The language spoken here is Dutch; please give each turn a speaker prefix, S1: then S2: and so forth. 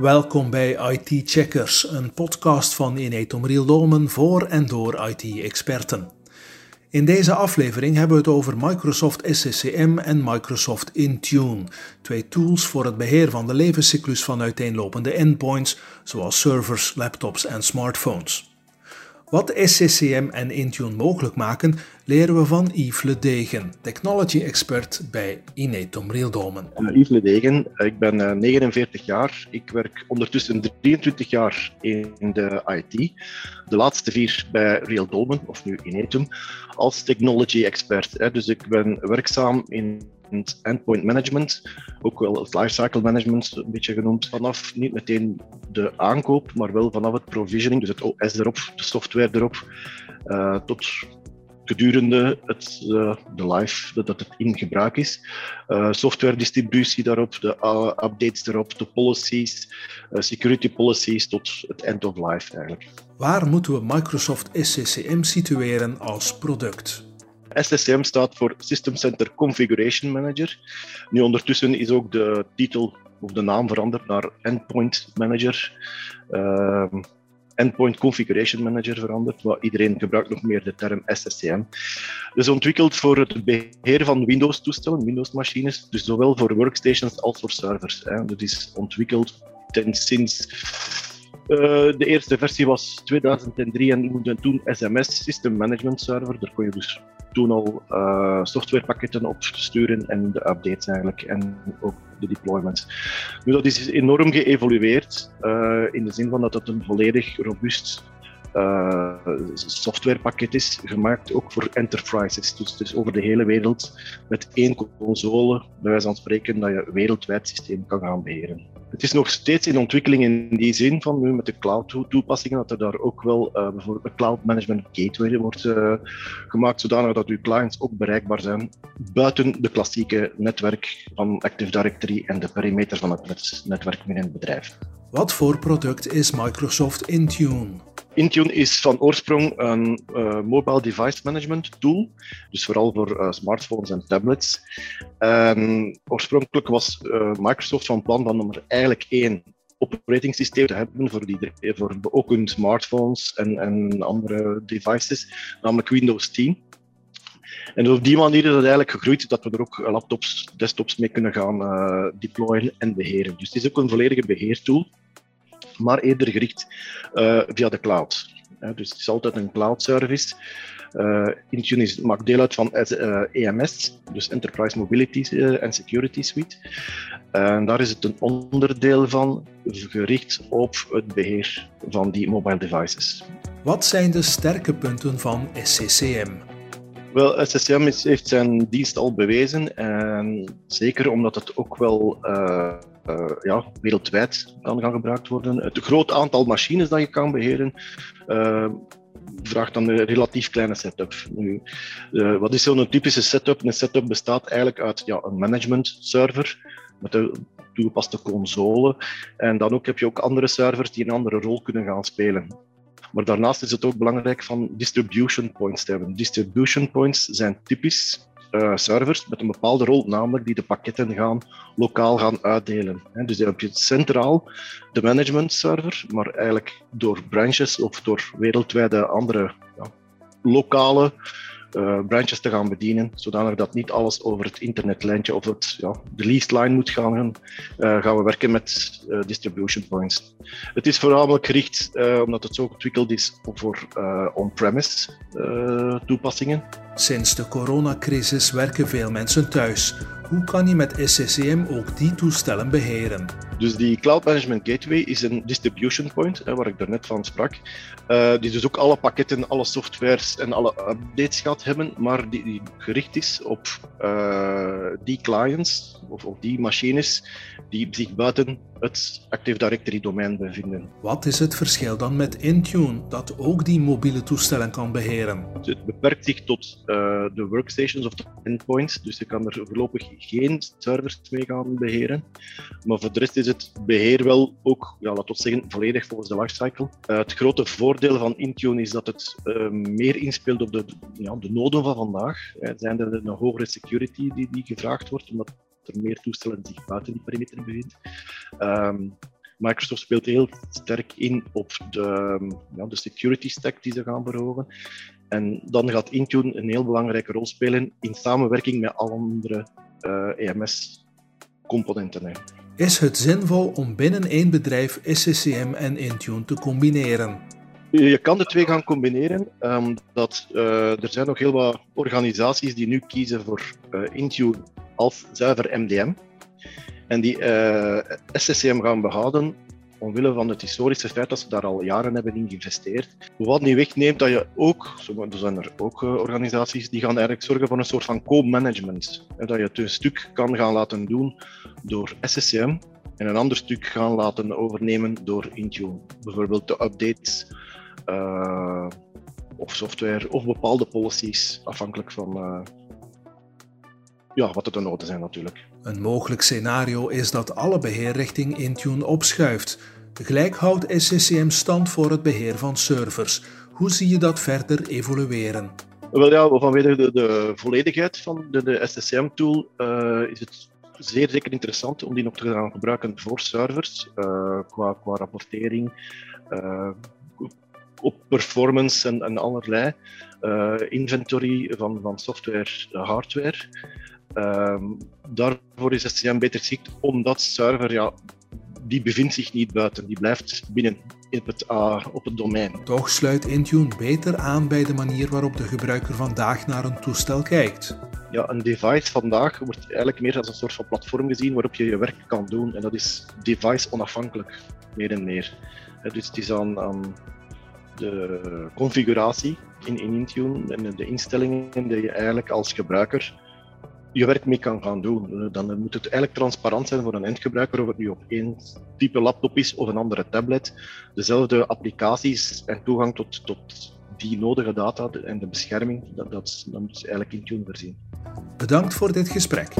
S1: Welkom bij IT Checkers, een podcast van Inetum Riel Dolmen voor en door IT-experten. In deze aflevering hebben we het over Microsoft SCCM en Microsoft Intune, twee tools voor het beheer van de levenscyclus van uiteenlopende endpoints, zoals servers, laptops en smartphones. Wat SCCM en Intune mogelijk maken, leren we van Yves Le Degen, technology expert bij Inetum Rieldomen.
S2: Uh, Yves Le Degen, ik ben uh, 49 jaar. Ik werk ondertussen 23 jaar in de IT. De laatste vier bij Rieldomen, of nu Inetum, als technology expert. Dus ik ben werkzaam in endpoint management, ook wel het lifecycle management een beetje genoemd, vanaf niet meteen de aankoop, maar wel vanaf het provisioning, dus het OS erop, de software erop, uh, tot gedurende het, uh, de life dat het in gebruik is. Uh, software distributie daarop, de updates erop, de policies, security policies tot het end of life eigenlijk.
S1: Waar moeten we Microsoft SCCM situeren als product?
S2: SCCM staat voor System Center Configuration Manager. Nu ondertussen is ook de titel of de naam veranderd naar Endpoint Manager. Uh, Endpoint Configuration Manager veranderd, maar iedereen gebruikt nog meer de term SSCM. Dus ontwikkeld voor het beheer van Windows-toestellen, Windows-machines, dus zowel voor workstations als voor servers. Hè. Dat is ontwikkeld ten sinds uh, de eerste versie was 2003 en toen SMS, System Management Server. Daar kon je dus toen al uh, softwarepakketten op sturen en de updates eigenlijk en ook de deployments. Nu, dat is enorm geëvolueerd uh, in de zin van dat het een volledig robuust uh, softwarepakket is, gemaakt ook voor enterprises. Dus, dus over de hele wereld met één console, bij wijze van spreken, dat je wereldwijd systeem kan gaan beheren. Het is nog steeds in ontwikkeling in die zin van nu met de cloud-toepassingen, dat er daar ook wel uh, bijvoorbeeld een cloud management gateway wordt uh, gemaakt, zodanig dat uw clients ook bereikbaar zijn buiten de klassieke netwerk van Active Directory en de perimeter van het netwerk binnen het bedrijf.
S1: Wat voor product is Microsoft Intune?
S2: Intune is van oorsprong een uh, mobile device management tool, dus vooral voor uh, smartphones en tablets. Oorspronkelijk was uh, Microsoft van plan om er eigenlijk één operating systeem te hebben voor, die, voor ook hun smartphones en, en andere devices, namelijk Windows 10. En op die manier is het eigenlijk gegroeid dat we er ook laptops, desktops mee kunnen gaan deployen en beheren. Dus het is ook een volledige beheertool maar eerder gericht uh, via de cloud. Dus het is altijd een cloud service. Uh, Intune is, maakt deel uit van EMS, dus Enterprise Mobility and Security Suite. En daar is het een onderdeel van gericht op het beheer van die mobile devices.
S1: Wat zijn de sterke punten van SCCM?
S2: Wel, SCCM heeft zijn dienst al bewezen. En zeker omdat het ook wel uh, uh, ja, wereldwijd kan gaan gebruikt worden. Het groot aantal machines dat je kan beheren. Uh, vraagt dan een relatief kleine setup. Nu, uh, wat is zo'n typische setup? Een setup bestaat eigenlijk uit ja, een management server met een toegepaste console. En dan ook heb je ook andere servers die een andere rol kunnen gaan spelen. Maar daarnaast is het ook belangrijk van distribution points te hebben. Distribution points zijn typisch uh, servers met een bepaalde rol, namelijk die de pakketten gaan lokaal gaan uitdelen. Dus dan heb je centraal de management server, maar eigenlijk door branches of door wereldwijde andere ja, lokale uh, branches te gaan bedienen, zodanig dat niet alles over het internetlijntje of het, ja, de leased line moet gaan, gaan we werken met distribution points. Het is voornamelijk gericht, omdat het zo ontwikkeld is, voor on-premise toepassingen.
S1: Sinds de coronacrisis werken veel mensen thuis. Hoe kan je met SCCM ook die toestellen beheren?
S2: Dus die Cloud Management Gateway is een distribution point, waar ik daarnet van sprak, uh, die dus ook alle pakketten, alle softwares en alle updates gaat hebben, maar die, gericht is op uh, die clients of op die machines die zich buiten het Active Directory domein bevinden.
S1: Wat is het verschil dan met Intune, dat ook die mobiele toestellen kan beheren?
S2: Het beperkt zich tot uh, de workstations of de endpoints, dus je kan er voorlopig geen servers mee gaan beheren. Maar voor de rest is het beheer wel ook, ja, laten we zeggen, volledig volgens de lifecycle. Uh, het grote voordeel van Intune is dat het uh, meer inspeelt op de, ja, de noden van vandaag. Er zijn er een hogere security die, die gevraagd wordt, omdat er meer toestellen zich buiten die perimeter bevindt. Um, Microsoft speelt heel sterk in op de, ja, de security stack die ze gaan verhogen. En dan gaat Intune een heel belangrijke rol spelen in samenwerking met alle andere EMS-componenten.
S1: Is het zinvol om binnen één bedrijf SCCM en Intune te combineren?
S2: Je kan de twee gaan combineren. Um, dat, uh, er zijn nog heel wat organisaties die nu kiezen voor uh, Intune als zuiver MDM. En die uh, gaan behouden omwille van het historische feit dat ze daar al jaren hebben in geïnvesteerd. Wat niet wegneemt dat je ook, er zijn er ook organisaties die gaan eigenlijk zorgen voor een soort van co-management. Dat je het een stuk kan gaan laten doen door SCCM en een ander stuk gaan laten overnemen door Intune. Bijvoorbeeld de updates uh, of software of bepaalde policies, afhankelijk van ja, wat er de noden zijn natuurlijk.
S1: Een mogelijk scenario is dat alle beheer richting Intune opschuift. Tegelijk houdt SCCM stand voor het beheer van servers. Hoe zie je dat verder evolueren?
S2: Wel ja, vanwege de, de volledigheid van de, de SCCM-tool uh, is het zeer zeker interessant om die nog te gaan gebruiken voor servers, uh, qua, qua rapportering, uh, op performance en, en allerlei, inventory van, van software, hardware. Um, daarvoor is SCM beter geschikt, omdat server, ja, die bevindt zich niet buiten, die blijft binnen op het, uh, op het domein.
S1: Toch sluit Intune beter aan bij de manier waarop de gebruiker vandaag naar een toestel kijkt.
S2: Ja, een device vandaag wordt eigenlijk meer als een soort van platform gezien waarop je je werk kan doen. En dat is device onafhankelijk, meer en meer. Dus het is aan, aan de configuratie in, in Intune en de instellingen die je eigenlijk als gebruiker je werk mee kan gaan doen. Dan moet het eigenlijk transparant zijn voor een eindgebruiker of het nu op één type laptop is of een andere tablet. Dezelfde applicaties en toegang tot, tot die nodige data en de bescherming, dat, dat, dat moet eigenlijk Intune voorzien.
S1: Bedankt voor dit gesprek.